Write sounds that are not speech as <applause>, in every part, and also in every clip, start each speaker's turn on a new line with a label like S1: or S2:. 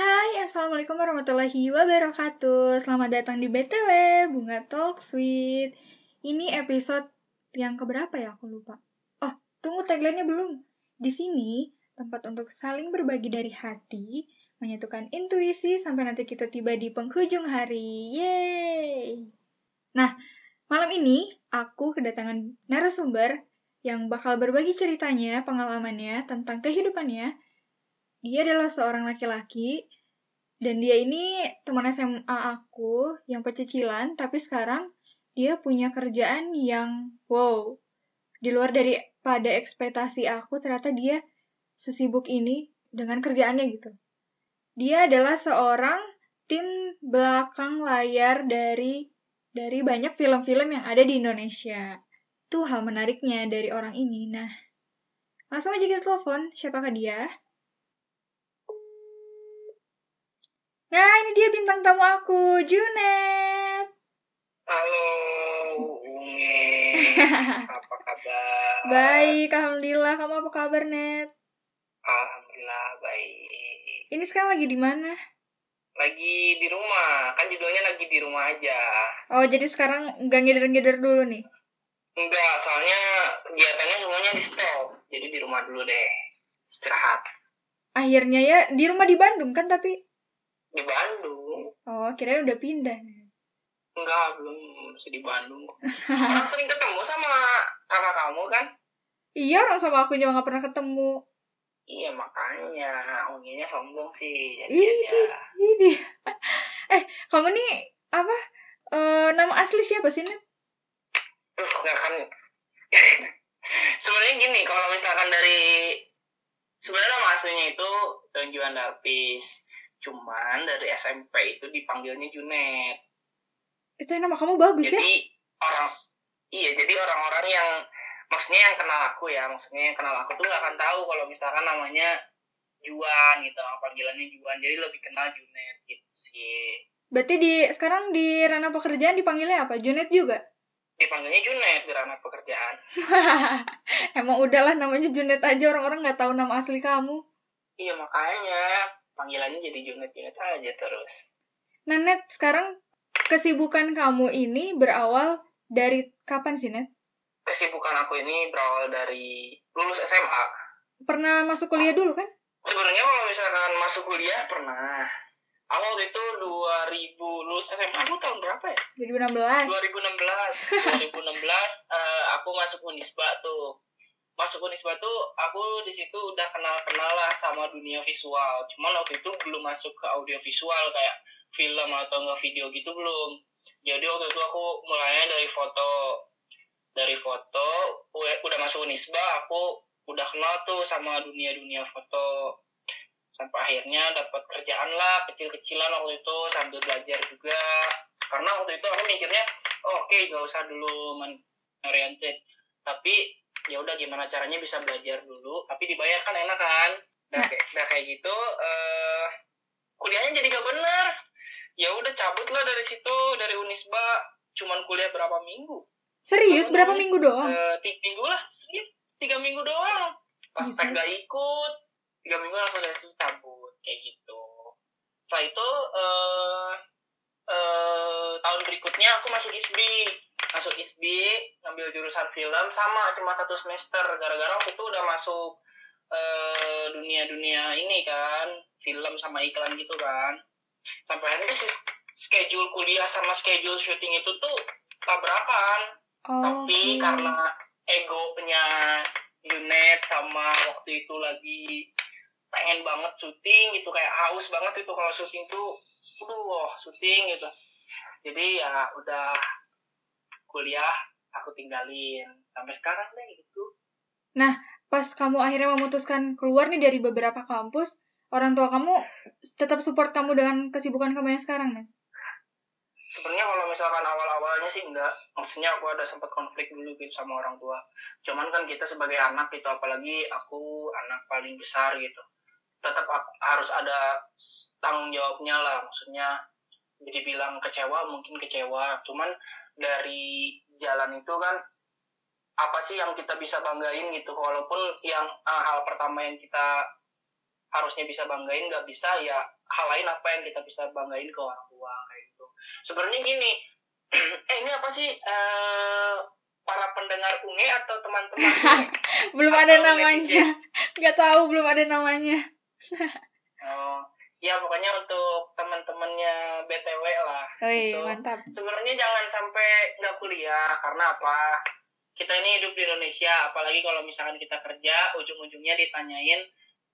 S1: Hai, Assalamualaikum warahmatullahi wabarakatuh. Selamat datang di BTW, Bunga Talk Sweet. Ini episode yang keberapa ya? Aku lupa. Oh, tunggu tagline-nya belum. Di sini, tempat untuk saling berbagi dari hati, menyatukan intuisi sampai nanti kita tiba di penghujung hari. Yeay! Nah, malam ini aku kedatangan narasumber yang bakal berbagi ceritanya, pengalamannya tentang kehidupannya. Dia adalah seorang laki-laki dan dia ini teman SMA aku yang pecicilan, tapi sekarang dia punya kerjaan yang wow, di luar daripada ekspektasi aku, ternyata dia sesibuk ini dengan kerjaannya gitu. Dia adalah seorang tim belakang layar dari dari banyak film-film yang ada di Indonesia. Itu hal menariknya dari orang ini. Nah, langsung aja kita telepon. Siapakah dia? Nah, ini dia bintang tamu aku, Junet.
S2: Halo, Unge. <laughs> apa kabar?
S1: Baik, Alhamdulillah. Kamu apa kabar, Net?
S2: Alhamdulillah baik.
S1: Ini sekarang lagi di mana?
S2: Lagi di rumah, kan judulnya lagi di rumah aja.
S1: Oh, jadi sekarang nggak ngider-ngider dulu nih?
S2: Enggak, soalnya kegiatannya semuanya di stop. Jadi di rumah dulu deh, istirahat.
S1: Akhirnya ya, di rumah di Bandung kan, tapi...
S2: Di Bandung.
S1: Oh, kirain udah pindah.
S2: Enggak, belum masih di Bandung. Orang sering ketemu sama kakak kamu kan?
S1: Iya, orang sama aku juga nggak pernah ketemu.
S2: Iya, makanya Unginya sombong sih.
S1: Ini,
S2: aja.
S1: ini. eh, kamu nih, apa, eh, nama asli siapa sih, Net?
S2: Duh, nggak kan. <laughs> Sebenarnya gini, kalau misalkan dari sebenarnya nama aslinya itu Don Juan Darpis. Cuman dari SMP itu dipanggilnya Junet.
S1: Itu nama kamu bagus ya?
S2: Jadi orang iya, jadi orang-orang yang maksudnya yang kenal aku ya, maksudnya yang kenal aku tuh nggak akan tahu kalau misalkan namanya Juan gitu, nama panggilannya Juan. Jadi lebih kenal Junet gitu sih.
S1: Berarti di sekarang di ranah pekerjaan dipanggilnya apa? Junet juga?
S2: Dipanggilnya Junet di ranah pekerjaan. <laughs>
S1: Emang udahlah namanya Junet aja orang-orang nggak tahu nama asli kamu.
S2: Iya makanya panggilannya jadi Junet Junet aja terus.
S1: Nah, Net, sekarang kesibukan kamu ini berawal dari kapan sih, Net?
S2: Kesibukan aku ini berawal dari lulus SMA.
S1: Pernah masuk kuliah dulu kan?
S2: Sebenarnya kalau misalkan masuk kuliah pernah. Aku waktu itu 2000 lulus SMA aku tahun berapa ya?
S1: 2016.
S2: 2016. 2016 eh, aku masuk Unisba tuh. Masuk Unisba tuh aku di situ udah kenal-kenal lah sama dunia visual. Cuman waktu itu belum masuk ke audio visual kayak film atau nggak video gitu belum. Jadi waktu itu aku mulainya dari foto. Dari foto udah masuk Unisba aku udah kenal tuh sama dunia-dunia foto sampai akhirnya dapat kerjaan lah kecil-kecilan waktu itu sambil belajar juga karena waktu itu aku mikirnya oh, oke nggak usah dulu man oriented tapi ya udah gimana caranya bisa belajar dulu tapi dibayar kan enak kan? Udah
S1: Nah.
S2: kayak udah kayak gitu eh kuliahnya jadi gak bener. Ya udah cabut lah dari situ dari Unisba. Cuman kuliah berapa minggu?
S1: Serius,
S2: Apa
S1: berapa minggu doang?
S2: Eh, tiga minggu lah sedikit tiga minggu doang. Pas tag gak ikut tiga minggu langsung dari situ cabut kayak gitu. Setelah itu eh eh tahun berikutnya aku masuk ISBI masuk ISBI ngambil jurusan film sama cuma satu semester. Gara-gara waktu itu udah masuk eh dunia-dunia ini kan film sama iklan gitu kan. Sampai akhirnya si schedule kuliah sama schedule syuting itu tuh tabrakan.
S1: Oh,
S2: tapi
S1: oke.
S2: karena egonya Junet sama waktu itu lagi pengen banget syuting gitu kayak haus banget itu kalau syuting tuh. Aduh syuting gitu. Jadi ya udah kuliah aku tinggalin. Sampai sekarang deh gitu.
S1: Pas kamu akhirnya memutuskan keluar nih dari beberapa kampus, orang tua kamu tetap support kamu dengan kesibukan kamu yang sekarang, Net?
S2: sebenarnya kalau misalkan awal-awalnya sih enggak. Maksudnya aku ada sempat konflik dulu gitu sama orang tua. Cuman kan kita sebagai anak gitu apalagi aku anak paling besar gitu. Tetap aku harus ada tanggung jawabnya lah. Maksudnya jadi bilang kecewa mungkin kecewa. Cuman dari jalan itu kan apa sih yang kita bisa banggain gitu? Walaupun yang eh, hal pertama yang kita harusnya bisa banggain nggak bisa ya hal lain apa yang kita bisa banggain ke orang tua kayak gitu. Sebenarnya gini <clears throat> eh ini apa sih uh, para pendengar unge atau teman-teman <laughs>
S1: belum ada namanya. nggak tahu belum ada namanya <laughs>
S2: ya pokoknya untuk teman-temannya btw lah
S1: iya, gitu. mantap.
S2: Sebenarnya jangan sampai nggak kuliah karena apa? Kita ini hidup di Indonesia apalagi kalau misalkan kita kerja ujung-ujungnya ditanyain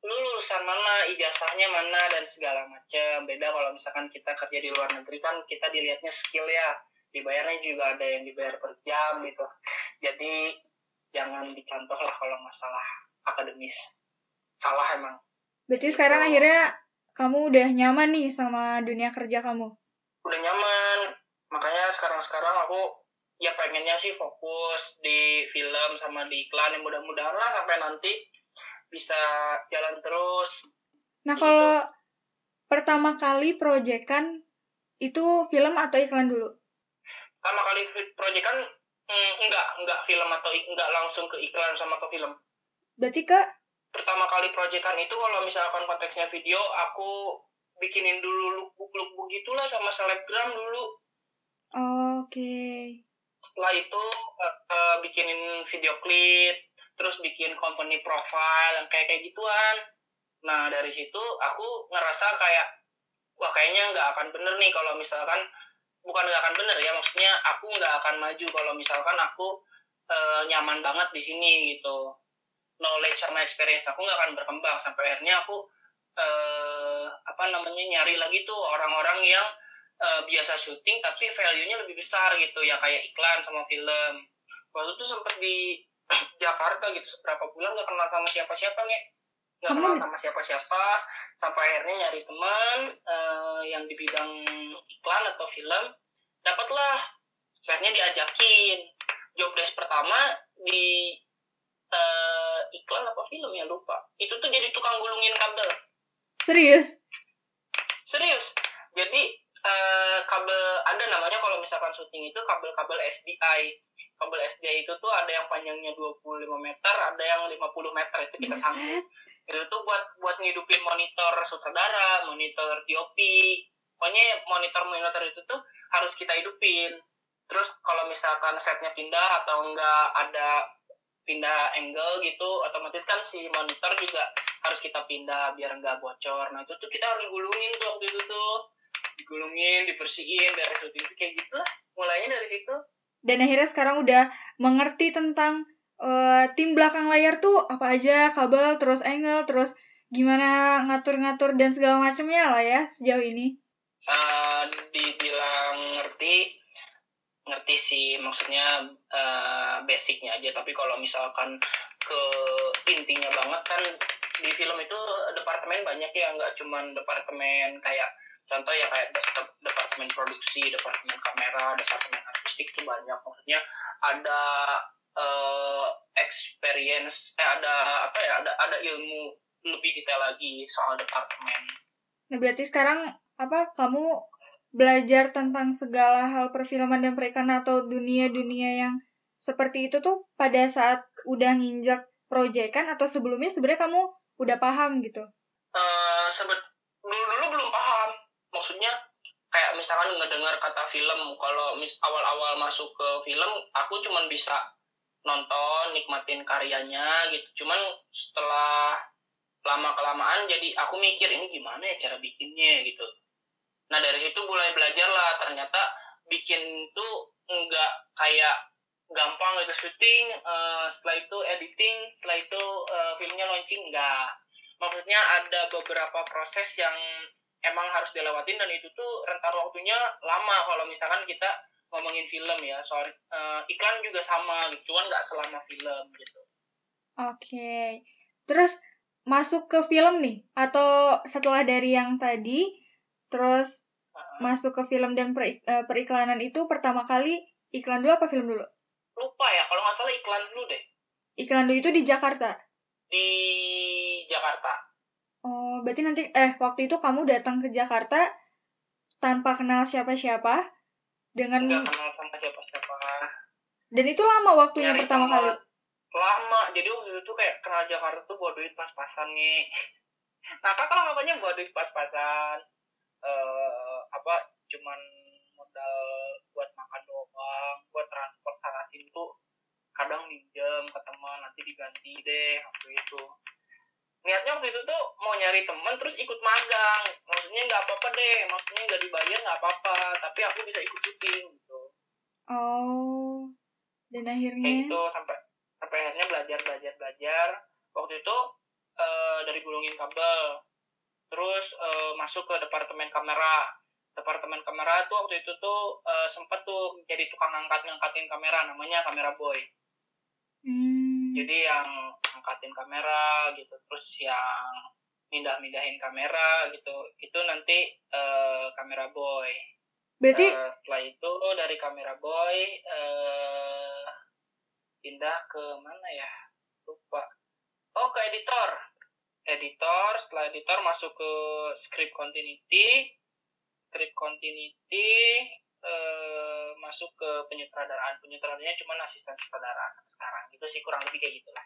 S2: lu lulusan mana ijazahnya mana dan segala macam beda kalau misalkan kita kerja di luar negeri kan kita dilihatnya skill ya. Dibayarnya juga ada yang dibayar per jam gitu. Jadi jangan dicontoh lah kalau masalah akademis. Salah emang.
S1: Berarti gitu. sekarang akhirnya kamu udah nyaman nih sama dunia kerja kamu
S2: udah nyaman makanya sekarang sekarang aku ya pengennya sih fokus di film sama di iklan yang mudah-mudahan lah sampai nanti bisa jalan terus.
S1: Nah gitu. kalau pertama kali proyekan itu film atau iklan dulu?
S2: Pertama kali proyekan mm, enggak enggak film atau enggak langsung ke iklan sama ke film.
S1: Berarti ke?
S2: Pertama kali proyekan itu kalau misalkan konteksnya video aku bikinin dulu lookbook-lookbook gitulah sama selebgram dulu.
S1: Oke. Okay
S2: setelah itu uh, uh, bikinin video klip terus bikin company profile yang kayak kayak gituan nah dari situ aku ngerasa kayak wah kayaknya nggak akan bener nih kalau misalkan bukan nggak akan bener ya maksudnya aku nggak akan maju kalau misalkan aku uh, nyaman banget di sini gitu knowledge sama experience aku nggak akan berkembang. Sampai akhirnya aku uh, apa namanya nyari lagi tuh orang-orang yang uh, biasa syuting tapi value-nya lebih besar gitu. Ya kayak iklan sama film. Waktu itu sempet di <clears throat> Jakarta gitu. Seberapa bulan gak kenal sama siapa-siapa nih gak kenal sama siapa-siapa. Sampai akhirnya nyari teman uh, yang di bidang iklan atau film dapatlah. Akhirnya diajakin. Job desk pertama di iklan apa film ya lupa. Itu tuh jadi tukang gulungin kabel.
S1: Serius?
S2: Serius. Jadi uh, kabel ada namanya kalau misalkan syuting itu kabel-kabel SDI kabel SDI itu tuh ada yang panjangnya 25 meter ada yang 50 meter itu kita sangkut itu tuh buat buat ngidupin monitor sutradara monitor DOP pokoknya monitor monitor itu tuh harus kita hidupin. Terus kalau misalkan setnya pindah atau enggak ada pindah angle gitu otomatis kan si monitor juga harus kita pindah biar enggak bocor. Nah itu tuh kita harus gulungin tuh waktu itu tuh. Digulungin dibersihin dari syuting itu kayak gitu lah mulainya dari situ.
S1: Dan akhirnya sekarang udah mengerti tentang uh, tim belakang layar tuh apa aja kabel terus angle terus gimana ngatur-ngatur dan segala macamnya lah ya sejauh ini.
S2: Uh, dibilang ngerti ngerti sih maksudnya uh, basicnya aja. Tapi kalau misalkan ke intinya banget kan di film itu departemen banyak ya nggak cuman departemen kayak contoh ya kayak departemen produksi departemen kamera departemen artistik itu banyak. Maksudnya ada uh, experience eh ada apa ya ada ada ilmu lebih detail lagi soal departemen.
S1: Nah berarti sekarang apa kamu belajar tentang segala hal perfilman dan perikanan atau dunia-dunia yang seperti itu tuh pada saat udah nginjak proyekan atau sebelumnya sebenarnya kamu udah paham gitu?
S2: Uh, sebet dulu dulu belum paham. Maksudnya kayak misalkan ngedengar kata film kalau mis awal-awal masuk ke film aku cuman bisa nonton nikmatin karyanya gitu. Cuman setelah lama kelamaan jadi aku mikir ini gimana ya cara bikinnya? gitu nah dari situ mulai belajar lah ternyata bikin tuh nggak kayak gampang gitu. Syuting uh, setelah itu editing setelah itu uh, filmnya launching enggak maksudnya ada beberapa proses yang emang harus dilewatin dan itu tuh rentan waktunya lama. Kalau misalkan kita ngomongin film ya soal uh, iklan juga sama gitu cuman nggak selama film gitu.
S1: Oke. Okay. terus masuk ke film nih atau setelah dari yang tadi terus masuk ke film dan per, uh, periklanan itu pertama kali iklan dulu apa film dulu
S2: lupa ya kalau nggak salah iklan dulu deh
S1: iklan dulu itu di Jakarta
S2: di Jakarta
S1: Oh, berarti nanti eh waktu itu kamu datang ke Jakarta tanpa kenal siapa-siapa dengan
S2: Nggak kenal sama siapa-siapa.
S1: Dan itu lama waktunya Nyari pertama kali.
S2: Lama. Jadi waktu itu kayak kenal Jakarta tuh buat duit pas-pasan nih. nah kakak lah makanya buat duit pas-pasan eh apa cuman modal buat makan doang buat transport sana sini tuh kadang minjem ke teman nanti diganti deh waktu itu. Niatnya waktu itu tuh mau nyari teman terus ikut magang. Maksudnya nggak apa-apa deh maksudnya nggak dibayar nggak apa-apa tapi aku bisa ikut syuting gitu.
S1: Oh. Dan
S2: kayak
S1: akhirnya
S2: gitu sampai sampai akhirnya belajar belajar belajar. Waktu itu eh, dari gulungin kabel terus eh, masuk ke departemen kamera. Departemen kamera tuh waktu itu tuh eh, sempet tuh jadi tukang angkat ngangkatin kamera namanya kamera boy.
S1: Hmm,
S2: jadi yang angkatin kamera gitu terus yang mindah-mindahin kamera gitu itu nanti eh, kamera boy.
S1: Berarti
S2: Eh, setelah itu dari kamera boy eh pindah ke mana ya? Lupa. Oh ke editor editor setelah editor masuk ke script continuity script continuity eh masuk ke penyutradaraan. Penyutradaranya cuma asisten sutradara. Sekarang gitu sih kurang lebih kayak gitulah.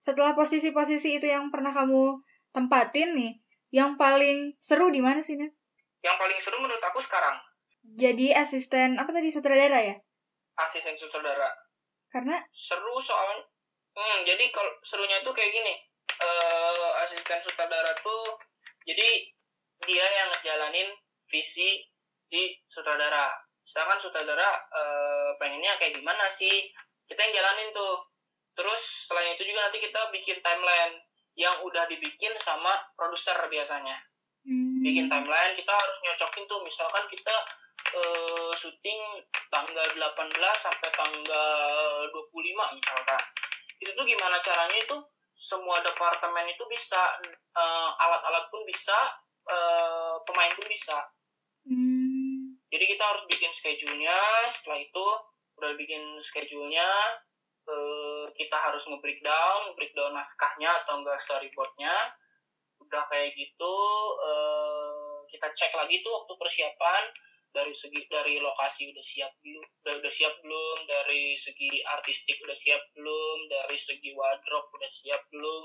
S1: Setelah posisi-posisi itu yang pernah kamu tempatin nih, yang paling seru di mana sih, Net?
S2: yang paling seru menurut aku sekarang.
S1: Jadi asisten apa tadi sutradara ya?
S2: asisten sutradara.
S1: Karena
S2: seru soalnya hmm, jadi kalau serunya tuh kayak gini eh asisten sutradara tuh jadi dia yang ngejalanin visi si sutradara. Sedangkan sutradara eh, pengennya kayak gimana sih? Kita yang jalanin tuh. Terus selain itu juga nanti kita bikin timeline yang udah dibikin sama produser biasanya.
S1: Hmm,
S2: bikin timeline kita harus nyocokin tuh. Misalkan kita eh, syuting tanggal 18 sampai tanggal 25 misalkan. Itu tuh gimana caranya itu semua departemen itu bisa eh, alat-alat pun bisa eh, pemain pun bisa.
S1: Hmm,
S2: jadi kita harus bikin schedule-nya setelah itu udah bikin schedule-nya eh, kita harus nge-breakdown breakdown naskahnya atau enggak storyboard-nya. Udah kayak gitu eh, kita cek lagi tuh waktu persiapan dari segi dari lokasi udah siap belum? Udah, udah siap belum? Dari segi artistik udah siap belum? Dari segi wardrobe udah siap belum?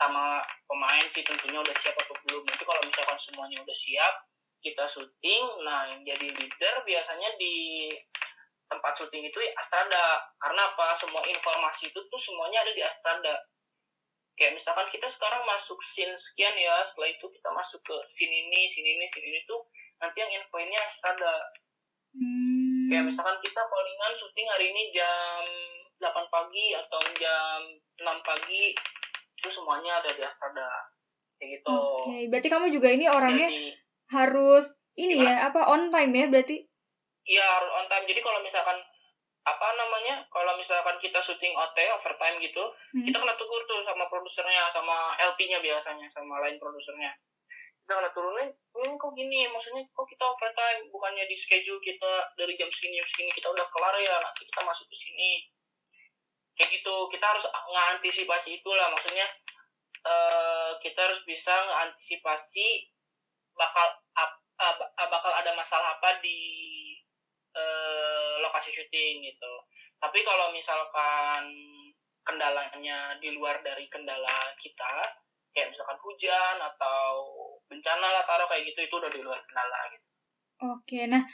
S2: Sama pemain sih tentunya udah siap atau belum? Nanti kalau misalkan semuanya udah siap kita syuting. Nah yang jadi leader biasanya di tempat syuting itu Astrada. Karena apa? Semua informasi itu tuh semuanya ada di Astrada. Kayak misalkan kita sekarang masuk scene sekian ya setelah itu kita masuk ke scene ini scene ini scene ini tuh nanti yang infoinnya Astrada
S1: hmm,
S2: kayak misalkan kita callingan syuting hari ini jam 8 pagi atau jam 6 pagi itu semuanya ada di Astrada kayak gitu
S1: Oke, berarti kamu juga ini orangnya
S2: jadi
S1: harus ini ya apa on time ya berarti?
S2: Iya harus on time. Jadi kalau misalkan apa namanya kalau misalkan kita syuting OT overtime gitu
S1: Hmm.
S2: kita kena tegur tuh sama produsernya sama LP-nya biasanya sama lain produsernya kita kena turunin ini kok gini? Maksudnya kok kita overtime? Bukannya di schedule kita dari jam segini jam segini kita udah kelar ya nanti kita masuk ke sini. Kayak gitu. Kita harus ngantisipasi itulah. Maksudnya eh kita harus bisa ngantisipasi bakal eh, ba- bakal ada masalah apa di eh, lokasi syuting gitu. Tapi kalau misalkan kendalanya di luar dari kendala kita kayak misalkan hujan atau bencana lah taruh kayak gitu itu udah di luar kendala gitu
S1: Oke, nah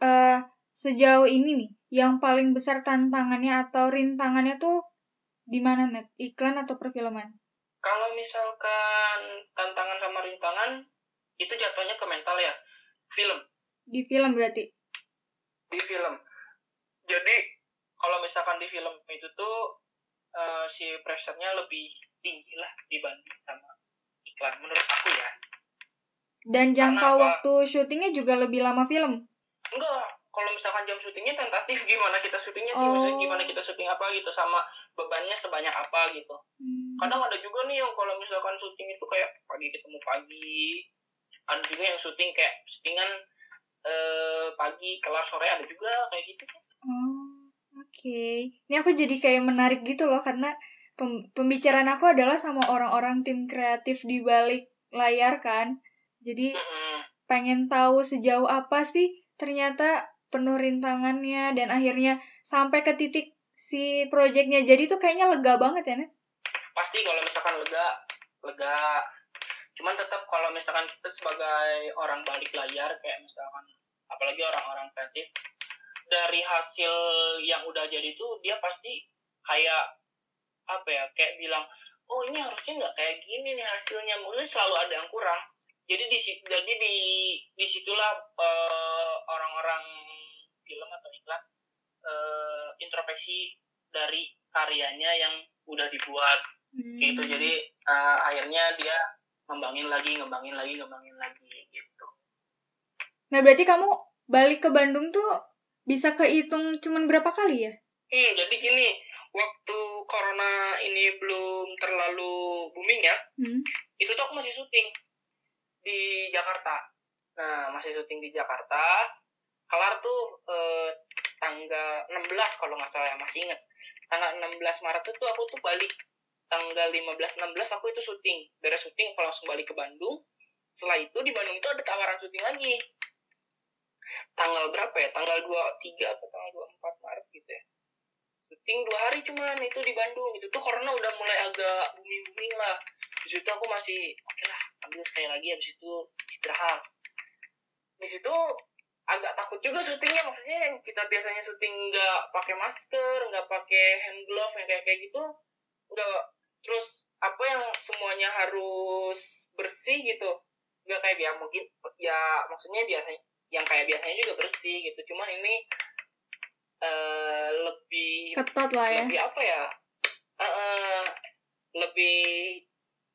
S1: eh sejauh ini nih yang paling besar tantangannya atau rintangannya tuh di mana net? Iklan atau perfilman?
S2: kalau misalkan tantangan sama rintangan itu jatuhnya ke mental ya film
S1: Di film berarti.
S2: di film jadi kalau misalkan di film itu tuh eh, si pressure-nya lebih tinggi lah dibanding sama iklan menurut aku ya
S1: Dan jangka
S2: Karena apa?
S1: waktu syutingnya juga lebih lama film.
S2: enggak kalau misalkan jam syutingnya tentatif <laughs> gimana kita syutingnya sih
S1: Oh.
S2: maksudnya gimana kita syuting apa gitu sama bebannya sebanyak apa gitu
S1: Hmm.
S2: kadang ada juga nih yang kalau misalkan syuting itu kayak pagi ketemu pagi ada juga yang syuting kayak syutingan eh, pagi kelar sore ada juga kayak gitu
S1: Oh, oke. Ini aku jadi kayak menarik gitu loh karena pem- pembicaraan aku adalah sama orang-orang tim kreatif di balik layar kan. Jadi
S2: Mm-mm.
S1: pengen tahu sejauh apa sih ternyata penuh rintangannya dan akhirnya sampai ke titik si projectnya jadi tuh kayaknya lega banget ya Net?
S2: pasti kalau misalkan lega lega cuman tetap kalau misalkan kita sebagai orang balik layar kayak misalkan apalagi orang-orang kreatif dari hasil yang udah jadi itu dia pasti kayak apa ya kayak bilang oh ini harusnya nggak kayak gini nih hasilnya mungkin selalu ada yang kurang jadi di jadi di di situlah uh, orang-orang film atau iklan uh, introspeksi dari karyanya yang udah dibuat. Hmm. gitu. Jadi uh, akhirnya dia ngembangin lagi ngembangin lagi ngembangin lagi gitu.
S1: Nah berarti kamu balik ke Bandung tuh bisa kehitung cuman berapa kali ya?
S2: Hmm, jadi gini waktu corona ini belum terlalu booming ya hmm. itu tuh aku masih syuting di Jakarta. Nah masih syuting di Jakarta. Kelar tuh eh, tanggal 16 kalau nggak salah ya masih inget tanggal 16 Maret itu aku tuh balik. Tanggal 15 16 aku itu syuting. Beres syuting aku langsung balik ke Bandung. Setelah itu di Bandung itu ada tawaran syuting lagi. Tanggal berapa ya? Tanggal 23 atau tanggal 24 Maret gitu ya syuting dua hari cuman itu di Bandung. Itu tuh corona udah mulai agak booming booming lah. Di situ aku masih oke lah ambil sekali lagi. Habis itu istirahat. Di situ agak takut juga syutingnya. Maksudnya yang kita biasanya syuting nggak pakai masker nggak pakai hand glove yang kayak kayak gitu nggak terus apa yang semuanya harus bersih gitu nggak kayak biasa mungkin ya maksudnya biasanya yang kayak biasanya juga bersih gitu. Cuman ini uh, lebih
S1: ketat lah ya.
S2: lebih apa ya? Uh, uh, lebih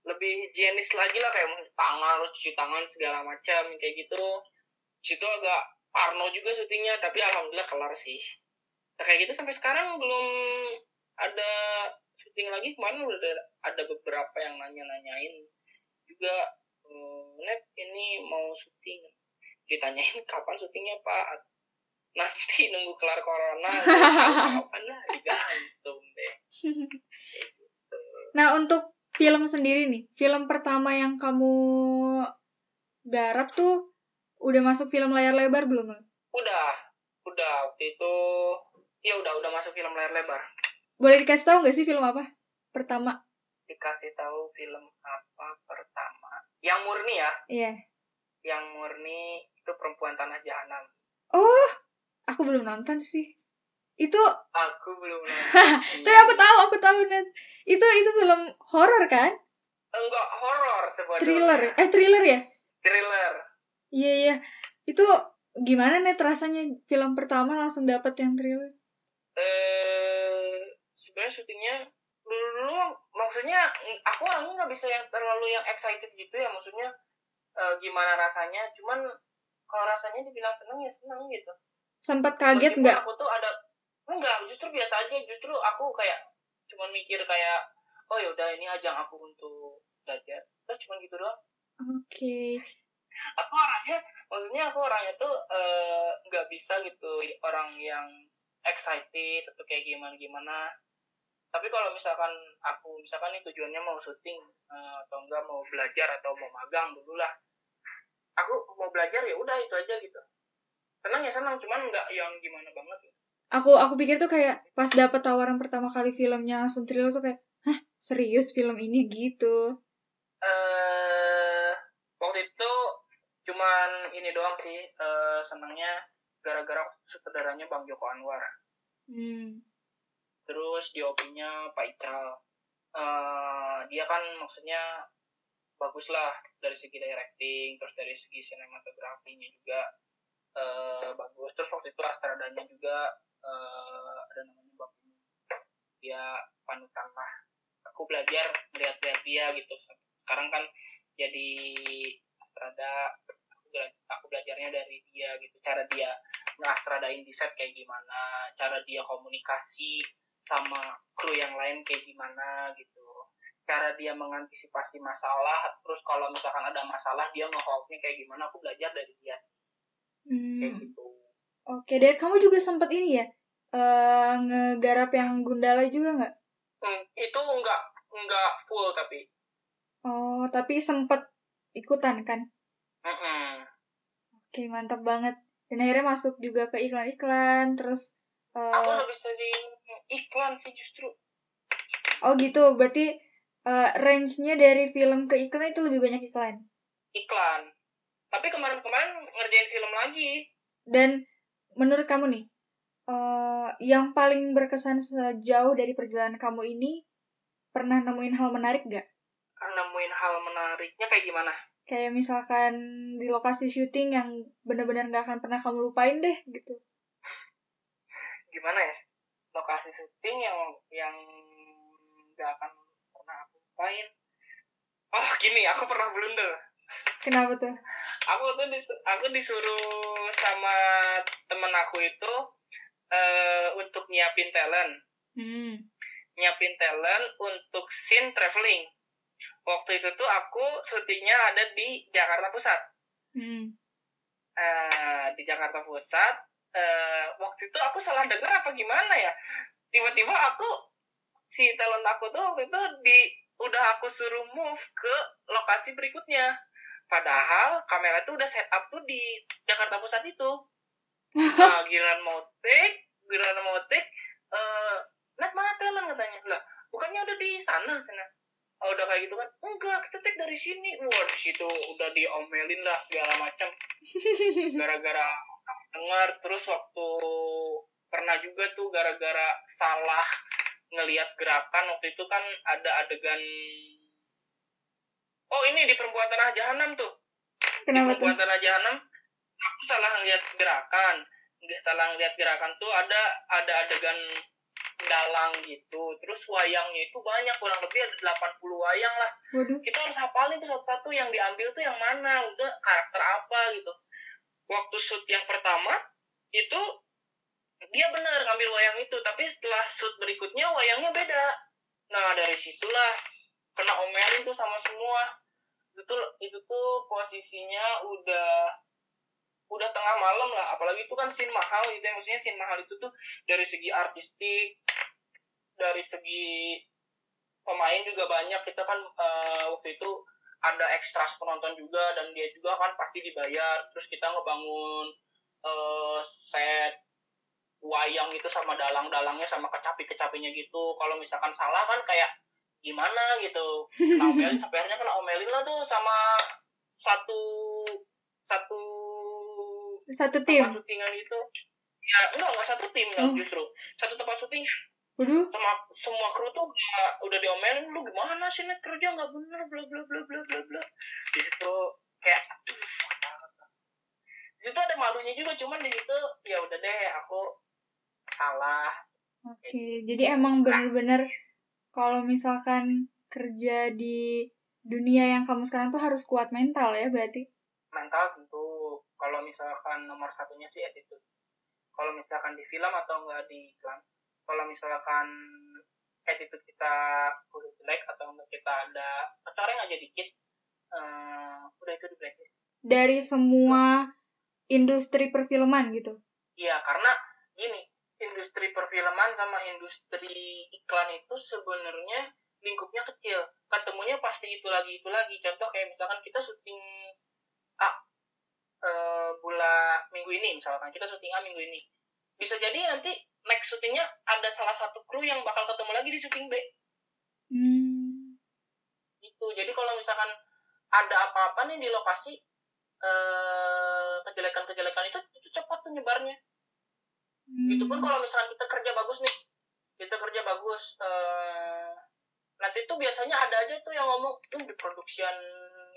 S2: lebih higienis lagi lah kayak tangan cuci tangan segala macam kayak gitu. Situ agak Parno juga syutingnya tapi alhamdulillah kelar sih. Nah, kayak gitu sampai sekarang belum ada syuting lagi. Kemarin udah ada, ada beberapa yang nanya-nanyain juga hmm, net ini mau syuting? Ditanyain kapan syutingnya pak nanti nunggu kelar corona <laughs> kapan lah digantung deh
S1: nah untuk film sendiri nih film pertama yang kamu garap tuh Udah masuk film layar lebar belum?
S2: Udah, udah waktu itu ya udah udah masuk film layar lebar.
S1: Boleh dikasih tahu nggak sih film apa? Pertama.
S2: Dikasih tahu film apa pertama? Yang murni ya?
S1: Iya. Yeah.
S2: Yang murni itu perempuan tanah jahanam.
S1: Oh, aku belum nonton sih. Itu
S2: aku belum nonton. <laughs>
S1: Tapi aku tahu, aku tahu net. Itu itu film horor kan?
S2: Enggak horor sebenarnya.
S1: Thriller. Eh thriller ya?
S2: Thriller.
S1: Iya iya. Itu gimana nih rasanya film pertama langsung dapat yang thriller?
S2: Eh sebenarnya syutingnya dulu maksudnya aku orangnya nggak bisa yang terlalu yang excited gitu ya maksudnya e, gimana rasanya cuman kalau rasanya dibilang seneng ya seneng gitu
S1: sempat kaget nggak?
S2: aku tuh ada enggak justru biasa aja. Justru aku kayak cuman mikir kayak oh yaudah ini ajang aku untuk belajar. Terus cuman gitu doang.
S1: Oke. Okay
S2: aku orangnya maksudnya aku orangnya tuh eh, nggak uh, bisa gitu orang yang excited atau kayak gimana gimana tapi kalau misalkan aku misalkan ini tujuannya mau syuting uh, atau enggak mau belajar atau mau magang dulu lah aku mau belajar ya udah itu aja gitu senang ya senang. Cuman nggak yang gimana banget. Ya.
S1: aku aku pikir tuh kayak pas dapet tawaran pertama kali filmnya langsung thriller tuh kayak hah serius film ini? Gitu.
S2: Eh uh, waktu itu cuman ini doang sih. Uh, senangnya gara-gara sutradaranya Bang Joko Anwar. Hmm. terus diopinya Pak Ical. Uh, dia kan maksudnya bagus lah dari segi directing terus dari segi sinematografinya juga uh, bagus. Terus waktu itu astradanya juga uh, ada namanya Bang dia panutan lah. Aku belajar melihat-lihat dia gitu. Sekarang kan jadi astrada aku belajarnya dari dia gitu. Cara dia ngastradain set kayak gimana cara dia komunikasi sama kru yang lain kayak gimana gitu. Cara dia mengantisipasi masalah terus kalau misalkan ada masalah dia ngeholdnya kayak gimana aku belajar dari dia hmm. kayak gitu
S1: oke deh kamu juga sempat ini ya uh, ngegarap yang Gundala juga nggak
S2: hmm, itu nggak nggak full tapi
S1: oh tapi sempat ikutan kan
S2: Mm-mm.
S1: Oke, mantap banget. Dan akhirnya masuk juga ke iklan-iklan, terus...
S2: Uh... Aku lebih sering iklan sih justru.
S1: Oh gitu, berarti uh, range-nya dari film ke iklan itu lebih banyak iklan.
S2: Iklan. Tapi kemarin-kemarin ngerjain film lagi.
S1: Dan menurut kamu nih, uh, yang paling berkesan sejauh dari perjalanan kamu ini pernah nemuin hal menarik gak?
S2: Nemuin hal menariknya kayak gimana?
S1: Kayak misalkan di lokasi syuting yang benar-benar gak akan pernah kamu lupain deh gitu.
S2: Gimana ya? Lokasi syuting yang yang gak akan pernah aku lupain. Oh gini, aku pernah blunder.
S1: Kenapa tuh?
S2: Aku tuh dis aku disuruh sama temen aku itu uh, untuk nyiapin talent. Hmm. Nyiapin talent untuk scene traveling. Waktu itu tuh aku syutingnya ada di Jakarta Pusat. Hmm. Uh, di Jakarta Pusat. Uh, waktu itu aku salah dengar apa gimana ya? Tiba-tiba aku si talent aku tuh waktu itu di udah aku suruh move ke lokasi berikutnya. Padahal kamera tuh udah set up tuh di Jakarta Pusat itu. Nah, <laughs> giliran mau take, giliran mau take, uh, net mana talent katanya. Lah, bukannya udah di sana sana. Oh, udah kayak gitu kan? Enggak, kita take dari sini. Wah, di situ udah diomelin lah segala macam. Gara-gara dengar terus waktu pernah juga tuh gara-gara salah ngelihat gerakan waktu itu kan ada adegan Oh ini di perempuan tanah jahanam tuh. Kenapa di perempuan tuh? tanah jahanam aku salah ngeliat gerakan. Salah ngeliat gerakan tuh ada ada adegan dalang gitu. Terus wayangnya itu banyak kurang lebih ada 80 wayang lah. Waduh. Kita harus hafalin tuh satu-satu yang diambil tuh yang mana, udah karakter apa gitu. Waktu shoot yang pertama itu dia benar ngambil wayang itu, tapi setelah shoot berikutnya wayangnya beda. Nah dari situlah kena omelin tuh sama semua itu tuh itu tuh posisinya udah udah tengah malam lah. Apalagi itu kan scene mahal gitu ya. Maksudnya scene mahal itu tuh dari segi artistik dari segi pemain juga banyak. Kita kan uh, waktu itu ada ekstra penonton juga dan dia juga kan pasti dibayar. Terus kita ngebangun uh, set wayang itu sama dalang-dalangnya sama kecapi-kecapinya gitu. Kalau misalkan salah kan kayak gimana gitu. <laughs> Omelin sampai akhirnya kena omelin lah tuh sama satu satu
S1: satu tim?
S2: syutingan itu. Ya enggak enggak satu tim oh. justru. Satu tempat syuting. Waduh. sama semua kru tuh udah, udah diomelin lu gimana sih nih kerja nggak bener bla bla bla bla bla bla. Di situ kayak di situ ada malunya juga cuman di situ ya udah deh aku salah.
S1: Oke okay. jadi emang bener-bener kalau misalkan kerja di dunia yang kamu sekarang tuh harus kuat mental ya berarti?
S2: Mental tentu. Kalau misalkan nomor satunya sih attitude. Kalau misalkan di film atau enggak di iklan. Kalau misalkan attitude kita udah jelek atau enggak kita ada kecoreng aja dikit, uh, udah itu di blacklist.
S1: Dari semua industri perfilman gitu?
S2: Iya, karena gini, industri perfilman sama industri iklan itu sebenarnya lingkupnya kecil. Ketemunya pasti itu lagi itu lagi. Contoh kayak misalkan kita syuting A e, bulan minggu ini misalkan kita syuting A minggu ini. Bisa jadi nanti next syutingnya ada salah satu kru yang bakal ketemu lagi di syuting B. Hmm. itu jadi kalau misalkan ada apa-apa nih di lokasi eh, kejelekan-kejelekan itu itu cepat penyebarnya Hmm. Itu pun kalau misalnya kita kerja bagus nih, kita kerja bagus, uh, nanti tuh biasanya ada aja tuh yang ngomong, tuh di produksian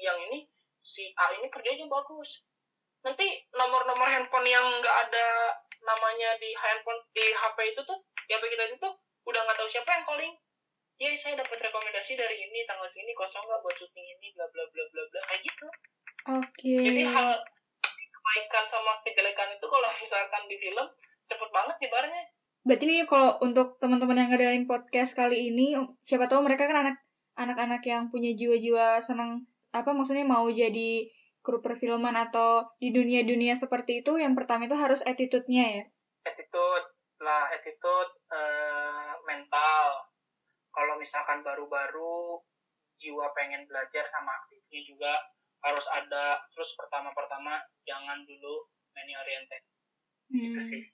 S2: yang ini si A ini kerjanya bagus. Nanti nomor-nomor handphone yang nggak ada namanya di handphone di HP itu tuh, ya kita itu udah nggak tahu siapa yang calling. Ya saya dapat rekomendasi dari ini tanggal sini kosong nggak buat syuting ini bla bla bla bla bla kayak gitu.
S1: Oke. Okay.
S2: Jadi hal kebaikan sama kejelekan itu kalau misalkan di film cepet banget nyebarnya.
S1: Berarti nih kalau untuk teman-teman yang ngedengerin podcast kali ini siapa tahu mereka kan anak anak-anak yang punya jiwa-jiwa senang apa maksudnya mau jadi kru perfilman atau di dunia-dunia seperti itu yang pertama itu harus attitude-nya ya?
S2: Attitude. Lah attitude uh, mental. Kalau misalkan baru-baru jiwa pengen belajar sama aktifnya juga harus ada. Terus pertama-pertama jangan dulu money oriented. Gitu hmm. gitu sih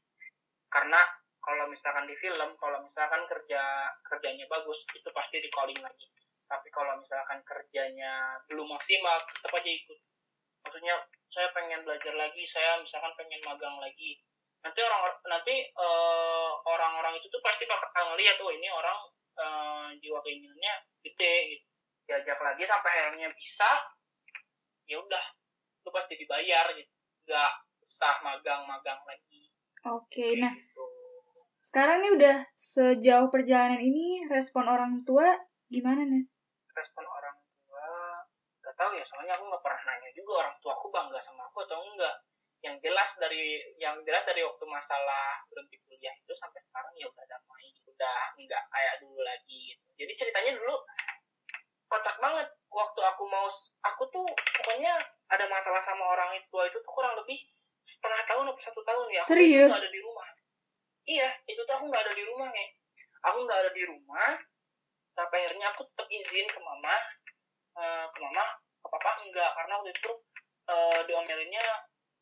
S2: karena kalau misalkan di film kalau misalkan kerja kerjanya bagus itu pasti di calling lagi. Tapi kalau misalkan kerjanya belum maksimal tetap aja ikut. Maksudnya saya pengen belajar lagi saya misalkan pengen magang lagi. Nanti orang nanti uh, orang-orang itu tuh pasti bakal ngeliat oh ini orang uh, jiwa keinginannya gede. Gitu diajak lagi sampai akhirnya bisa ya udah lu pasti dibayar gitu. Nggak usah magang-magang lagi
S1: oke okay, nah gitu. sekarang nih udah sejauh perjalanan ini respon orang tua gimana nih
S2: respon orang tua nggak tahu ya soalnya aku nggak pernah nanya juga orang tua aku bangga sama aku atau enggak yang jelas dari yang jelas dari waktu masalah berhenti kuliah itu sampai sekarang ya udah damai udah nggak kayak dulu lagi gitu. jadi ceritanya dulu kocak banget waktu aku mau aku tuh pokoknya ada masalah sama orang tua itu tuh kurang lebih setengah tahun atau satu tahun ya
S1: aku serius?
S2: ada di rumah. Iya itu tuh aku nggak ada di rumah nih aku nggak ada di rumah sampai akhirnya aku tetap izin ke mama uh, ke mama ke papa enggak karena waktu itu uh, diomelinnya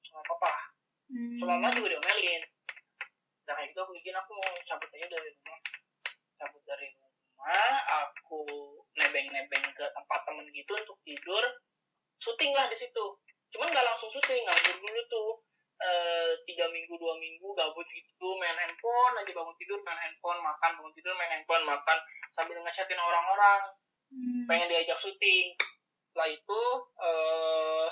S2: sama papa. Hmm. sama mama juga diomelin. Dan kayak gitu aku izin aku mau cabut aja dari rumah. Cabut dari rumah rumah aku nebeng-nebeng ke tempat temen gitu untuk tidur. Syuting lah di situ. Cuman nggak langsung syuting nganggur dulu tuh e, tiga minggu dua minggu gabut gitu main handphone aja bangun tidur main handphone makan bangun tidur main handphone makan sambil ngechatin orang-orang. Hmm. pengen diajak syuting. Setelah itu eh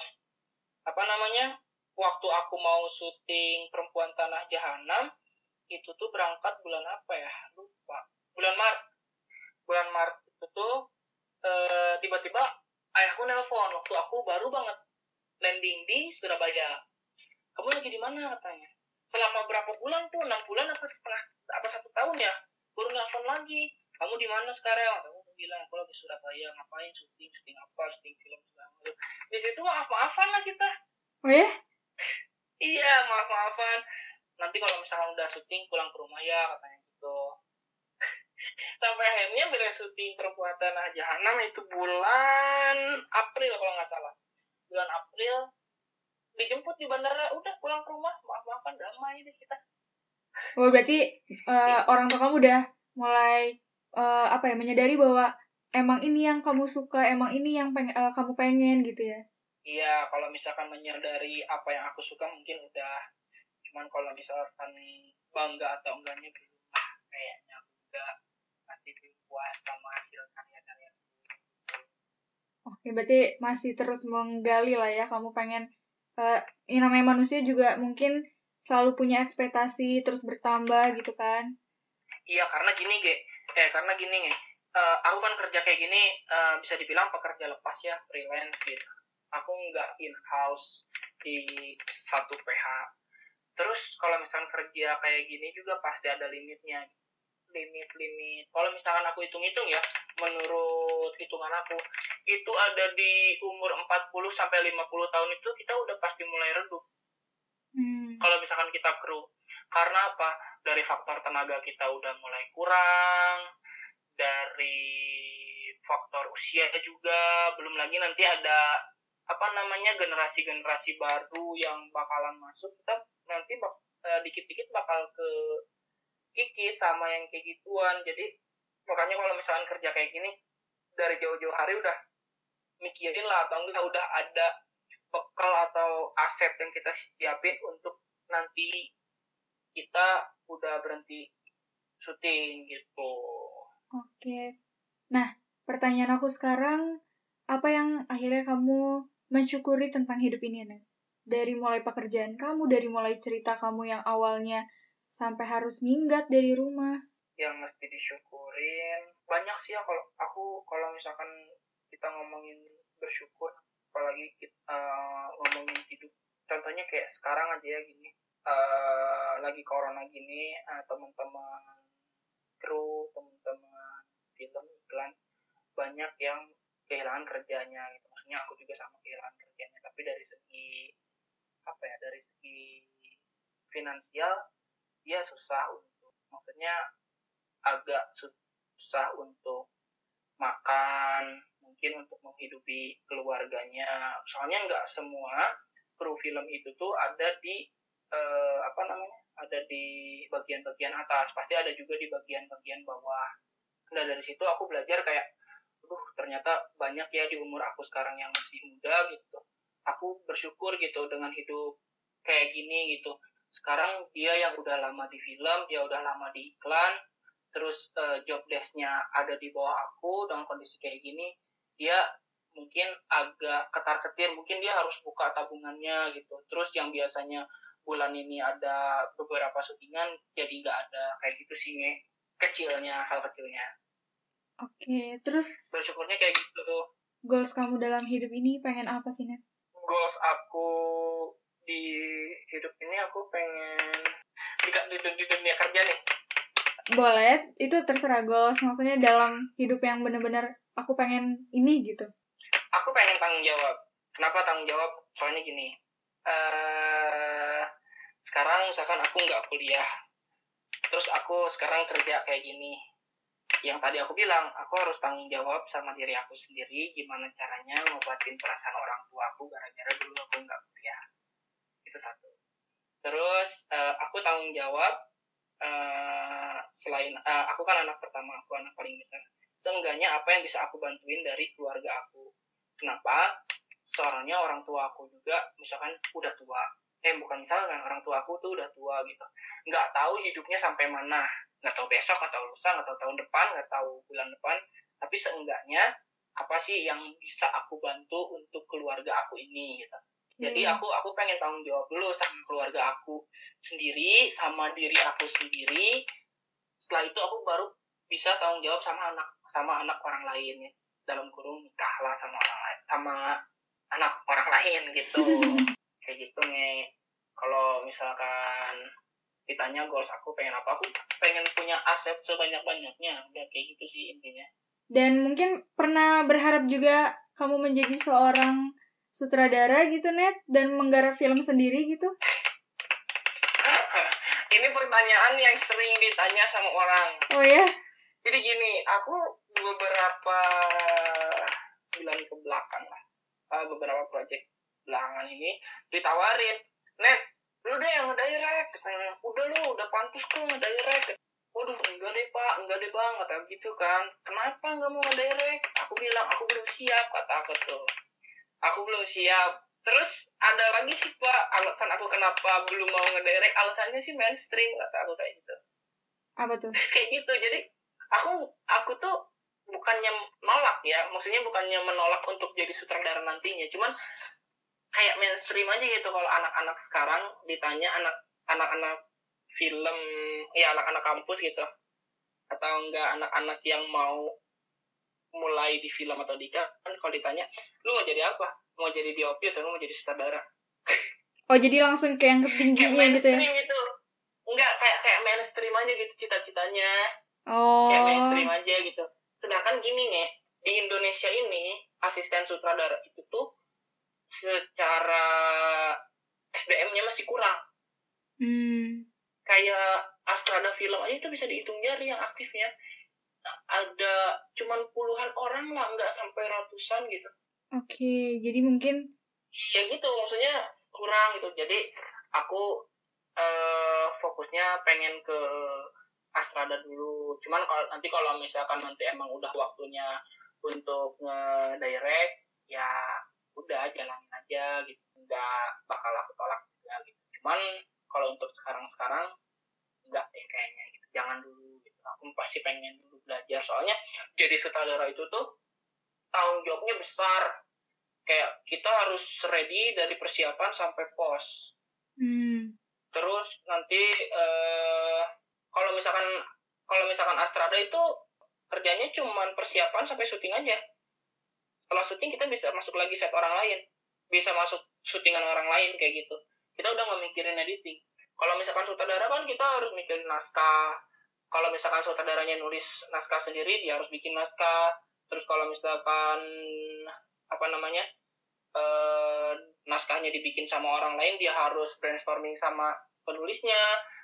S2: apa namanya waktu aku mau syuting perempuan tanah jahanam itu tuh berangkat bulan apa ya? Lupa. Bulan Maret bulan Maret itu tuh uh, tiba-tiba ayahku nelpon waktu aku baru banget landing di Surabaya kamu lagi di mana? Katanya. Selama berapa bulan tuh? Enam bulan apa setengah apa satu tahun ya? Baru nelpon lagi. Kamu di mana sekarang? Kamu bilang aku lagi Surabaya. Ngapain syuting? Syuting apa? Syuting film segala macam. Di situ maaf maafan lah kita.
S1: Oh ya?
S2: Iya maaf maafan nanti kalau misalnya udah syuting pulang ke rumah ya katanya gitu. <laughs> Sampai akhirnya beres syuting tanah jahanam itu bulan April kalau nggak salah. Bulan April dijemput di bandara udah pulang ke rumah maaf maafan damai deh kita.
S1: Oh berarti uh, orang tua kamu udah mulai uh, apa ya menyadari bahwa emang ini yang kamu suka emang ini yang peng uh, kamu pengen gitu ya?
S2: Iya kalau misalkan menyadari apa yang aku suka mungkin udah. Cuman kalau misalkan bangga atau enggaknya belum kayaknya udah masih puas sama hasil karya-karya
S1: Oke, berarti masih terus menggali lah ya. Kamu pengen, uh, yang namanya manusia juga mungkin selalu punya ekspektasi terus bertambah gitu kan?
S2: Iya, karena gini, Ge. Eh, karena gini, Ge. Uh, aku kan kerja kayak gini, uh, bisa dibilang pekerja lepas ya, freelance gitu. Aku nggak in-house di satu PH. Terus kalau misalnya kerja kayak gini juga pasti ada limitnya limit-limit. Kalau misalkan aku hitung-hitung ya menurut hitungan aku itu ada di umur 40 sampai 50 tahun itu kita udah pasti mulai redup. Hmm. kalau misalkan kita kru karena apa? Dari faktor tenaga kita udah mulai kurang dari faktor usia juga belum lagi nanti ada apa namanya generasi-generasi baru yang bakalan masuk kita nanti bak, eh, dikit-dikit bakal ke Kiki sama yang kayak gituan jadi makanya kalau misalkan kerja kayak gini dari jauh-jauh hari udah mikirin lah atau enggak udah ada bekal atau aset yang kita siapin untuk nanti kita udah berhenti syuting gitu.
S1: Oke. Nah, pertanyaan aku sekarang, apa yang akhirnya kamu mensyukuri tentang hidup ini, Nen? Dari mulai pekerjaan kamu, dari mulai cerita kamu yang awalnya sampai harus minggat dari rumah?
S2: Yang mesti disyukurin. Banyak sih ya kalau aku kalau misalkan kita ngomongin bersyukur apalagi kita uh, ngomongin hidup. Contohnya kayak sekarang aja ya gini. Uh, lagi corona gini uh, teman-teman kru teman-teman film iklan banyak yang kehilangan kerjanya gitu. Maksudnya aku juga sama kehilangan kerjanya tapi dari segi apa ya dari segi finansial dia susah untuk maksudnya agak susah untuk makan mungkin untuk menghidupi keluarganya. Soalnya nggak semua kru film itu tuh ada di eh, apa namanya ada di bagian-bagian atas. Pasti ada juga di bagian-bagian bawah. Nah dari situ aku belajar kayak uh ternyata banyak ya di umur aku sekarang yang masih muda gitu. Aku bersyukur gitu dengan hidup kayak gini gitu sekarang dia yang udah lama di film dia udah lama di iklan terus uh, job desknya ada di bawah aku dengan kondisi kayak gini dia mungkin agak ketar ketir mungkin dia harus buka tabungannya gitu. Terus yang biasanya bulan ini ada beberapa syutingan jadi nggak ada kayak gitu sih nih kecilnya hal kecilnya.
S1: Oke terus
S2: bersyukurnya kayak gitu tuh.
S1: goals kamu dalam hidup ini pengen apa sih net
S2: goals aku di hidup ini aku pengen di, di, di dunia kerja nih.
S1: Boleh itu terserah goals maksudnya dalam hidup yang bener-bener aku pengen ini gitu.
S2: Aku pengen tanggung jawab. Kenapa tanggung jawab? Soalnya gini uh, sekarang misalkan aku nggak kuliah terus aku sekarang kerja kayak gini. Yang tadi aku bilang aku harus tanggung jawab sama diri aku sendiri gimana caranya ngobatin perasaan orang tua aku gara-gara dulu aku nggak kuliah. Itu satu terus uh, aku tanggung jawab uh, selain uh, aku kan anak pertama aku anak paling besar. Seenggaknya apa yang bisa aku bantuin dari keluarga aku? Kenapa? Soalnya orang tua aku juga misalkan udah tua. Eh bukan misalkan orang tua aku tuh udah tua gitu. Nggak tahu hidupnya sampai mana. Nggak tahu besok nggak tahu lusa nggak tahu tahun depan nggak tahu bulan depan. Tapi seenggaknya apa sih yang bisa aku bantu untuk keluarga aku ini gitu jadi aku aku pengen tanggung jawab dulu sama keluarga aku sendiri sama diri aku sendiri. Setelah itu aku baru bisa tanggung jawab sama anak sama anak orang lain ya. Dalam kurung nikah lah sama orang lain sama anak orang lain gitu. <laughs> Kayak gitu nih kalau misalkan ditanya goals aku pengen apa aku pengen punya aset sebanyak banyaknya udah kayak gitu sih intinya.
S1: Dan mungkin pernah berharap juga kamu menjadi seorang sutradara gitu net dan menggarap film sendiri gitu? <laughs>
S2: Ini pertanyaan yang sering ditanya sama orang.
S1: Oh ya?
S2: Jadi gini aku beberapa bulan ke belakang lah uh, beberapa project belakangan ini ditawarin net lu deh yang ngedirect udah lu udah pantas kok ngedirect. Waduh enggak deh pak enggak deh bang kata gitu kan. Kenapa nggak mau ngedirect? Aku bilang aku belum siap kata aku tuh aku belum siap. Terus ada lagi sih pak alasan aku kenapa belum mau ngedirect. Alasannya sih mainstream kata aku kayak gitu.
S1: Apa tuh? <laughs>
S2: Kayak gitu. Jadi aku aku tuh bukannya nolak ya. Maksudnya bukannya menolak untuk jadi sutradara nantinya. Cuman kayak mainstream aja gitu. Kalau anak-anak sekarang ditanya anak anak-anak film ya anak-anak kampus gitu. Atau enggak anak-anak yang mau mulai di film atau di kan kalau ditanya lu mau jadi apa? Mau jadi DOP atau mau jadi sutradara? <laughs>
S1: Oh jadi langsung ke yang ketingginya gitu ya?
S2: gitu. Enggak kayak kayak mainstream aja gitu cita-citanya.
S1: Oh.
S2: kayak mainstream aja gitu. Sedangkan gini nih di Indonesia ini asisten sutradara itu tuh secara SDM-nya masih kurang.
S1: Hmm.
S2: Kayak Astrada film aja itu bisa dihitung jari yang aktifnya. Ada cuman puluhan orang lah, nggak sampai ratusan gitu.
S1: Oke, okay, jadi mungkin
S2: ya gitu, maksudnya kurang gitu. Jadi aku uh, fokusnya pengen ke Astrada dulu. Cuman kalau nanti kalau misalkan nanti emang udah waktunya untuk nge-direct, ya udah jalanin aja gitu nggak bakal aku tolak juga gitu cuman kalau untuk sekarang-sekarang nggak ya kayaknya gitu jangan dulu gitu aku pasti pengen dulu belajar. Soalnya jadi sutradara itu tuh tanggung jawabnya besar. Kayak kita harus ready dari persiapan sampai pos.
S1: Hmm.
S2: terus nanti uh, kalau misalkan kalau misalkan Astrada itu kerjanya cuma persiapan sampai syuting aja. Setelah syuting kita bisa masuk lagi set orang lain. Bisa masuk syutingan orang lain kayak gitu. Kita udah nggak mikirin editing. Kalau misalkan sutradara kan kita harus mikirin naskah kalau misalkan sutradaranya nulis naskah sendiri dia harus bikin naskah. Terus kalau misalkan apa namanya eh, naskahnya dibikin sama orang lain dia harus brainstorming sama penulisnya.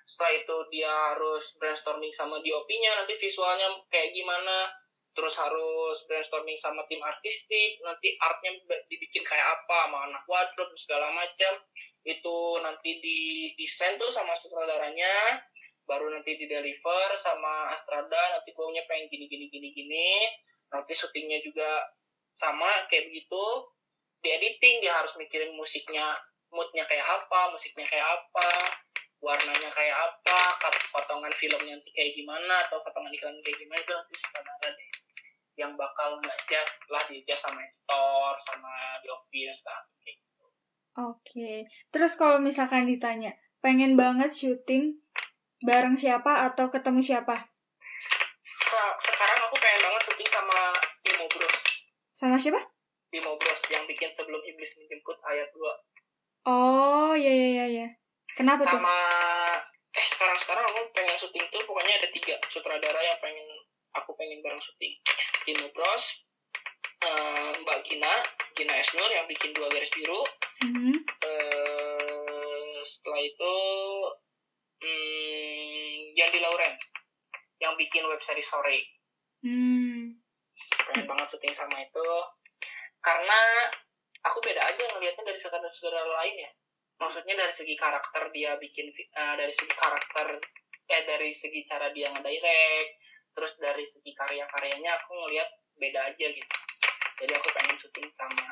S2: Setelah itu dia harus brainstorming sama DOP-nya nanti visualnya kayak gimana. Terus harus brainstorming sama tim artistik nanti artnya dibikin kayak apa sama anak wardrobe segala macam. Itu nanti di desain tuh sama sutradaranya baru nanti di deliver sama Astrada nanti pokoknya pengen gini gini gini gini nanti syutingnya juga sama kayak begitu di editing dia harus mikirin musiknya moodnya kayak apa musiknya kayak apa warnanya kayak apa potongan filmnya nanti kayak gimana atau potongan iklan kayak gimana itu nanti sutradara deh yang bakal nggak just lah di just sama editor sama di office kayak gitu.
S1: Oke, okay. terus kalau misalkan ditanya, pengen banget syuting bareng siapa atau ketemu siapa?
S2: Se sekarang aku pengen banget syuting sama Timo Bros.
S1: Sama siapa?
S2: Timo Bros yang bikin sebelum iblis menjemput ayat 2.
S1: Oh, iya iya iya. iya. Kenapa
S2: sama,
S1: tuh?
S2: Sama eh sekarang sekarang aku pengen syuting tuh pokoknya ada tiga sutradara yang pengen aku pengen bareng syuting. Timo Bros, uh, Mbak Gina, Gina Esnur yang bikin dua garis biru. Mm -hmm. uh, setelah itu hmm, Yandi Lauren yang bikin web series sore. Hmm. Pengen banget syuting sama itu. Karena aku beda aja ngelihatnya dari saudara-saudara lain ya. Maksudnya dari segi karakter dia bikin uh, dari segi karakter eh dari segi cara dia ngedirect terus dari segi karya-karyanya aku ngelihat beda aja gitu. Jadi aku pengen syuting sama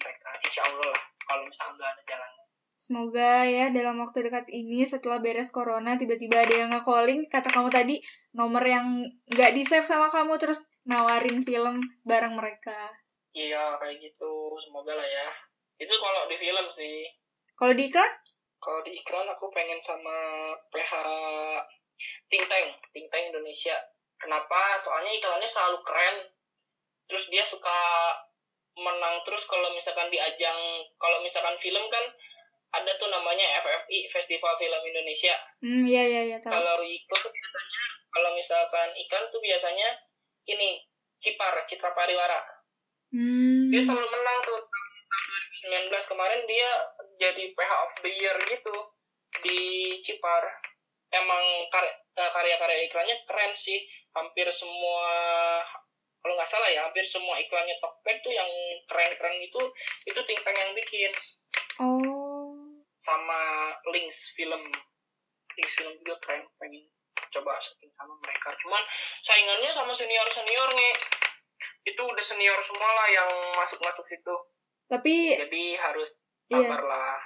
S2: mereka. Insya Allah lah kalau misalnya nggak ada jalannya
S1: Semoga ya dalam waktu dekat ini setelah beres corona tiba-tiba ada yang nge-calling kata kamu tadi nomor yang nggak di save sama kamu terus nawarin film bareng mereka.
S2: Iya kayak gitu semoga lah ya. Itu kalau di film sih.
S1: Kalau di iklan?
S2: Kalau di iklan aku pengen sama PH Think Tank, Think Tank Indonesia. Kenapa? Soalnya iklannya selalu keren. Terus dia suka menang terus kalau misalkan di ajang kalau misalkan film kan ada tuh namanya FFI Festival Film Indonesia.
S1: Hmm, iya iya iya
S2: Kalau iklan tuh biasanya kalau misalkan iklan tuh biasanya ini Cipar, Citra Pariwara. Hmm. Dia selalu menang tuh 2019 kemarin dia jadi PH of the Year gitu di Cipar. Emang eh, karya-karya iklannya keren sih. Hampir semua kalau nggak salah ya hampir semua iklannya Tokped tuh yang keren-keren itu itu Tingtang yang bikin.
S1: Oh.
S2: Sama Links film. Links film juga keren pengen coba syuting sama mereka. Cuman saingannya sama senior-senior nih. Itu udah senior semua lah yang masuk-masuk situ.
S1: Tapi
S2: jadi harus iya. sabar iya, lah.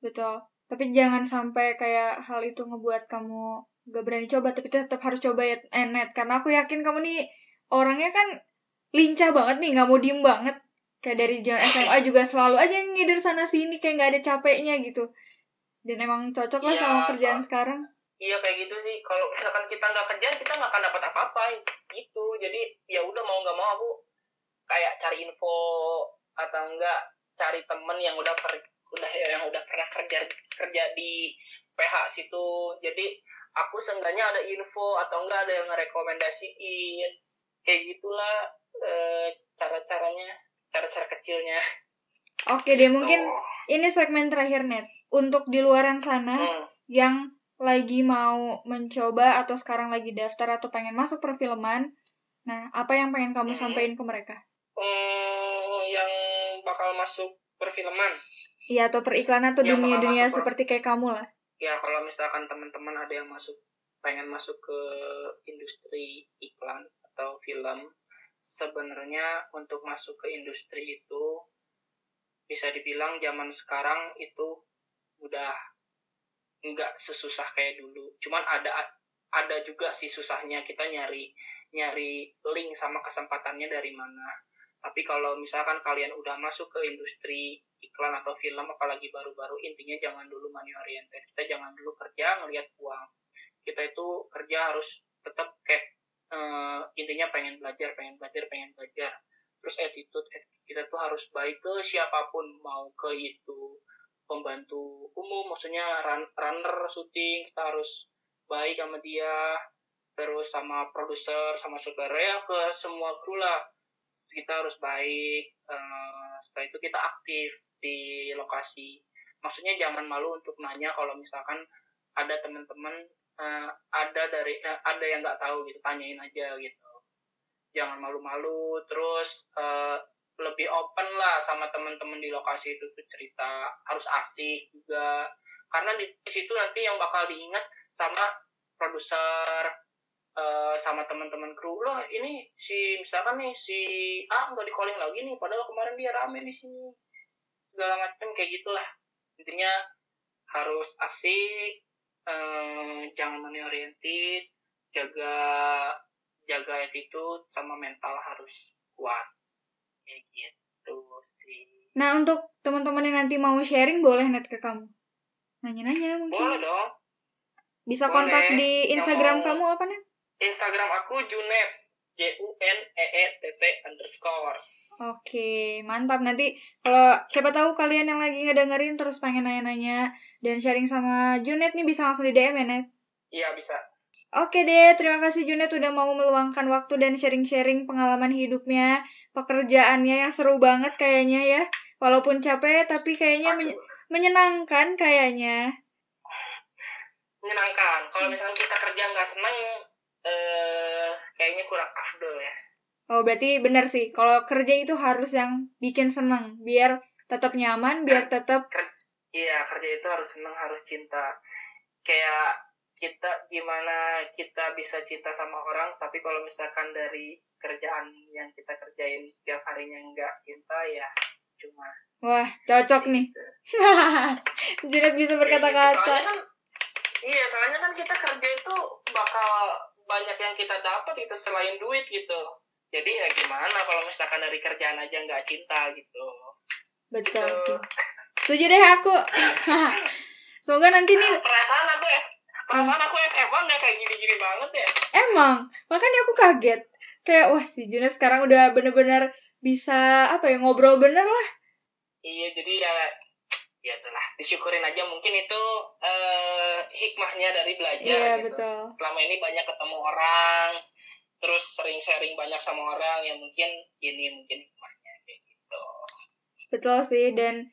S1: Betul. Tapi jangan sampai kayak hal itu ngebuat kamu gak berani coba, tapi tetap harus coba ya, eh, net. Karena aku yakin kamu nih orangnya kan lincah banget nih, nggak mau diem banget. Kayak dari zaman SMA juga selalu aja ngider sana sini, kayak nggak ada capeknya gitu. Dan emang cocok lah ya, sama kerjaan so sekarang.
S2: Iya kayak gitu sih. Kalau misalkan kita nggak kerja, kita nggak akan dapat apa-apa gitu. Jadi ya udah mau nggak mau aku kayak cari info atau enggak cari temen yang udah per, udah yang udah pernah kerja kerja di PH situ jadi aku seenggaknya ada info atau enggak ada yang ngerekomendasiin kayak gitulah e, cara-caranya cara-cara kecilnya
S1: oke deh mungkin oh. ini segmen terakhir net untuk di luaran sana hmm. yang lagi mau mencoba atau sekarang lagi daftar atau pengen masuk perfilman nah apa yang pengen kamu hmm. sampaikan ke mereka
S2: hmm, yang bakal masuk perfilman.
S1: Iya, atau periklanan atau dunia-dunia seperti kayak kamu lah.
S2: Ya, kalau misalkan teman-teman ada yang masuk, pengen masuk ke industri iklan atau film, sebenarnya untuk masuk ke industri itu bisa dibilang zaman sekarang itu udah nggak sesusah kayak dulu. Cuman ada ada juga sih susahnya kita nyari nyari link sama kesempatannya dari mana. Tapi kalau misalkan kalian udah masuk ke industri iklan atau film apalagi baru-baru intinya jangan dulu money oriented. Kita jangan dulu kerja ngelihat uang. Kita itu kerja harus tetap kayak uh, intinya pengen belajar pengen belajar pengen belajar. Terus attitude kita tuh harus baik ke siapa pun mau ke itu pembantu umum maksudnya run, runner syuting kita harus baik sama dia terus sama produser sama saudara ya ke semua kru lah. Kita harus baik uh, setelah itu kita aktif di lokasi. Maksudnya jangan malu untuk nanya kalau misalkan ada teman-teman uh, ada dari uh, ada yang nggak tahu gitu tanyain aja gitu. Jangan malu-malu terus uh, lebih open lah sama teman-teman di lokasi itu tuh cerita. Harus asik juga. Karena di situ nanti yang bakal diingat sama produser eh, sama teman-teman kru. Loh ini si misalkan nih si A nggak di calling lagi nih padahal kemarin dia rame di sini. Segala macam kayak gitulah. Intinya harus asik eh, jangan money oriented jaga jaga attitude sama mental harus kuat kayak gitu sih
S1: Nah, untuk teman-teman yang nanti mau sharing boleh net ke kamu. Nanya-nanya
S2: boleh
S1: mungkin.
S2: dong
S1: Bisa
S2: boleh.
S1: kontak di Instagram
S2: mau-
S1: kamu apa, Net?
S2: Instagram aku Junet J U N E E T T underscore
S1: Oke, mantap. Nanti kalau siapa tahu kalian yang lagi ngedengerin terus pengen nanya-nanya dan sharing sama Junet nih bisa langsung di DM ya, Net?
S2: iya bisa
S1: Oke deh, terima kasih Junet udah mau meluangkan waktu dan sharing-sharing pengalaman hidupnya, pekerjaannya yang seru banget kayaknya ya. Walaupun capek, tapi kayaknya men- menyenangkan kayaknya.
S2: menyenangkan kalau misalnya kita kerja nggak seneng eh kayaknya kurang afdol ya
S1: Oh, berarti benar sih. Kalau kerja itu harus yang bikin seneng, biar tetap nyaman, biar tetap
S2: iya kerja itu harus seneng harus cinta kayak kita gimana kita bisa cinta sama orang tapi kalau misalkan dari kerjaan yang kita kerjain setiap harinya nggak cinta ya cuma
S1: wah, cocok nih. <laughs> Junet bisa
S2: Soalnya
S1: berkata-kata.
S2: kan, iya, soalnya kan kita kerja itu bakal banyak yang kita dapat itu selain duit gitu. Jadi ya gimana kalau misalkan dari kerjaan aja nggak cinta gitu.
S1: Betul
S2: Gitu.
S1: sih. Setuju deh aku. <laughs> <laughs> Semoga nanti nih
S2: Perasaan aku ya, perasaan aku SMA nggak kayak gini-gini banget ya.
S1: Emang, makanya aku kaget. Kayak, wah si Junet sekarang udah bener-bener bisa, apa ya, ngobrol bener lah.
S2: Iya, jadi ya ya itulah disyukurin aja mungkin itu eh, hikmahnya dari belajar
S1: Iya,
S2: gitu.
S1: betul.
S2: selama ini banyak ketemu orang terus sering sharing banyak sama orang yang mungkin ini mungkin hikmahnya kayak gitu
S1: Betul sih, dan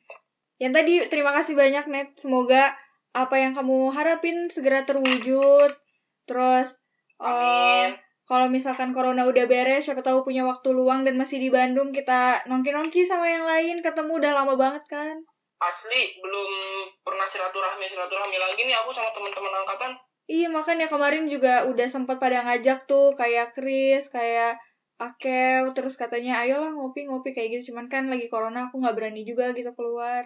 S1: yang tadi terima kasih banyak, Net. Semoga apa yang kamu harapin segera terwujud. Terus,
S2: amin
S1: kalau misalkan corona udah beres, siapa tahu punya waktu luang dan masih di Bandung, kita nongki-nongki sama yang lain, ketemu udah lama banget kan.
S2: asli belum pernah silaturahmi silaturahmi lagi nih aku sama teman-teman angkatan
S1: Iya, makanya kemarin juga udah sempat pada ngajak tuh, kayak Chris, kayak Akew, terus katanya, ayolah ngopi-ngopi kayak gitu. Cuman kan lagi corona, aku nggak berani juga gitu keluar.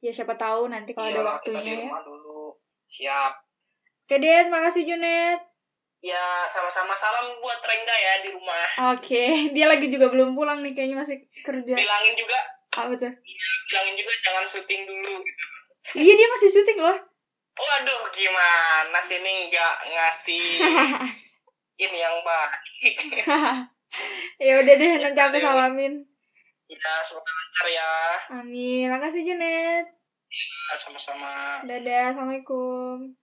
S1: Ya siapa tahu nanti kalau ada
S2: Iyalah, kita
S1: waktunya ya.
S2: dulu siap
S1: Oke, Det, makasih Junet.
S2: ya sama-sama salam buat Rengga ya di rumah
S1: Oke, <laughs> dia lagi juga belum pulang nih, kayaknya masih kerja.
S2: bilangin juga
S1: Apa tuh?
S2: bilangin juga jangan syuting dulu gitu
S1: Iya, dia masih syuting loh.
S2: waduh gimana sini nggak ngasih <laughs> ini yang baik <laughs>
S1: ya udah deh, nanti aku salamin.
S2: Ya semoga lancar ya
S1: Amin. Makasih Junet.
S2: Ya, sama-sama
S1: Dadah, Assalamualaikum.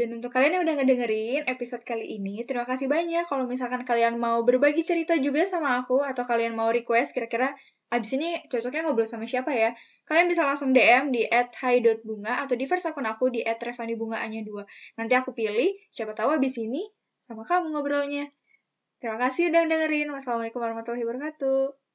S1: Dan untuk kalian yang udah ngedengerin episode kali ini, terima kasih banyak. Kalau misalkan kalian mau berbagi cerita juga sama aku, atau kalian mau request kira-kira abis ini cocoknya ngobrol sama siapa ya, kalian bisa langsung DM di @hai.bunga atau di first akun aku di @revanibungaanya 2. Nanti aku pilih, siapa tahu abis ini sama kamu ngobrolnya. Terima kasih udah dengerin. Wassalamualaikum warahmatullahi wabarakatuh.